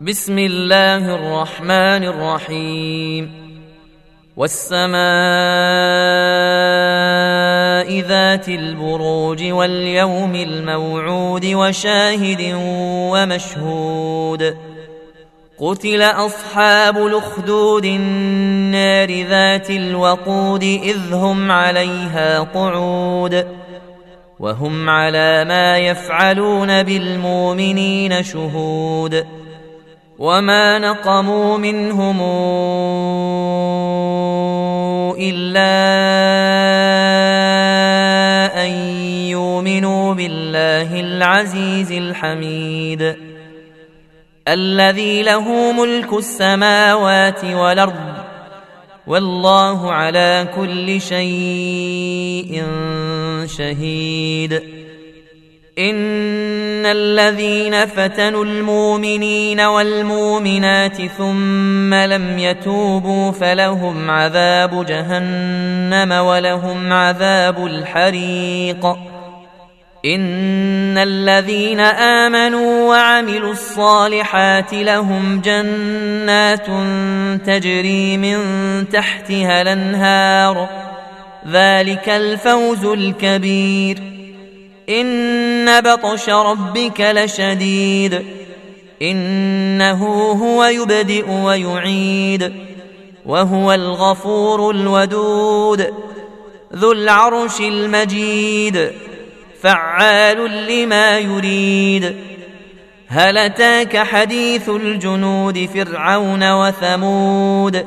بسم الله الرحمن الرحيم. والسماء ذات البروج واليوم الموعود وشاهد ومشهود. قتل أصحاب الأخدود النار ذات الوقود إذ هم عليها قعود. وهم على ما يفعلون بالمؤمنين شهود. وما نقموا منهم الا ان يؤمنوا بالله العزيز الحميد الذي له ملك السماوات والارض والله على كل شيء شهيد ان الذين فتنوا المؤمنين والمؤمنات ثم لم يتوبوا فلهم عذاب جهنم ولهم عذاب الحريق ان الذين امنوا وعملوا الصالحات لهم جنات تجري من تحتها الانهار ذلك الفوز الكبير إن بطش ربك لشديد. إنه هو يبدئ ويعيد. وهو الغفور الودود. ذو العرش المجيد. فعال لما يريد. هل أتاك حديث الجنود فرعون وثمود؟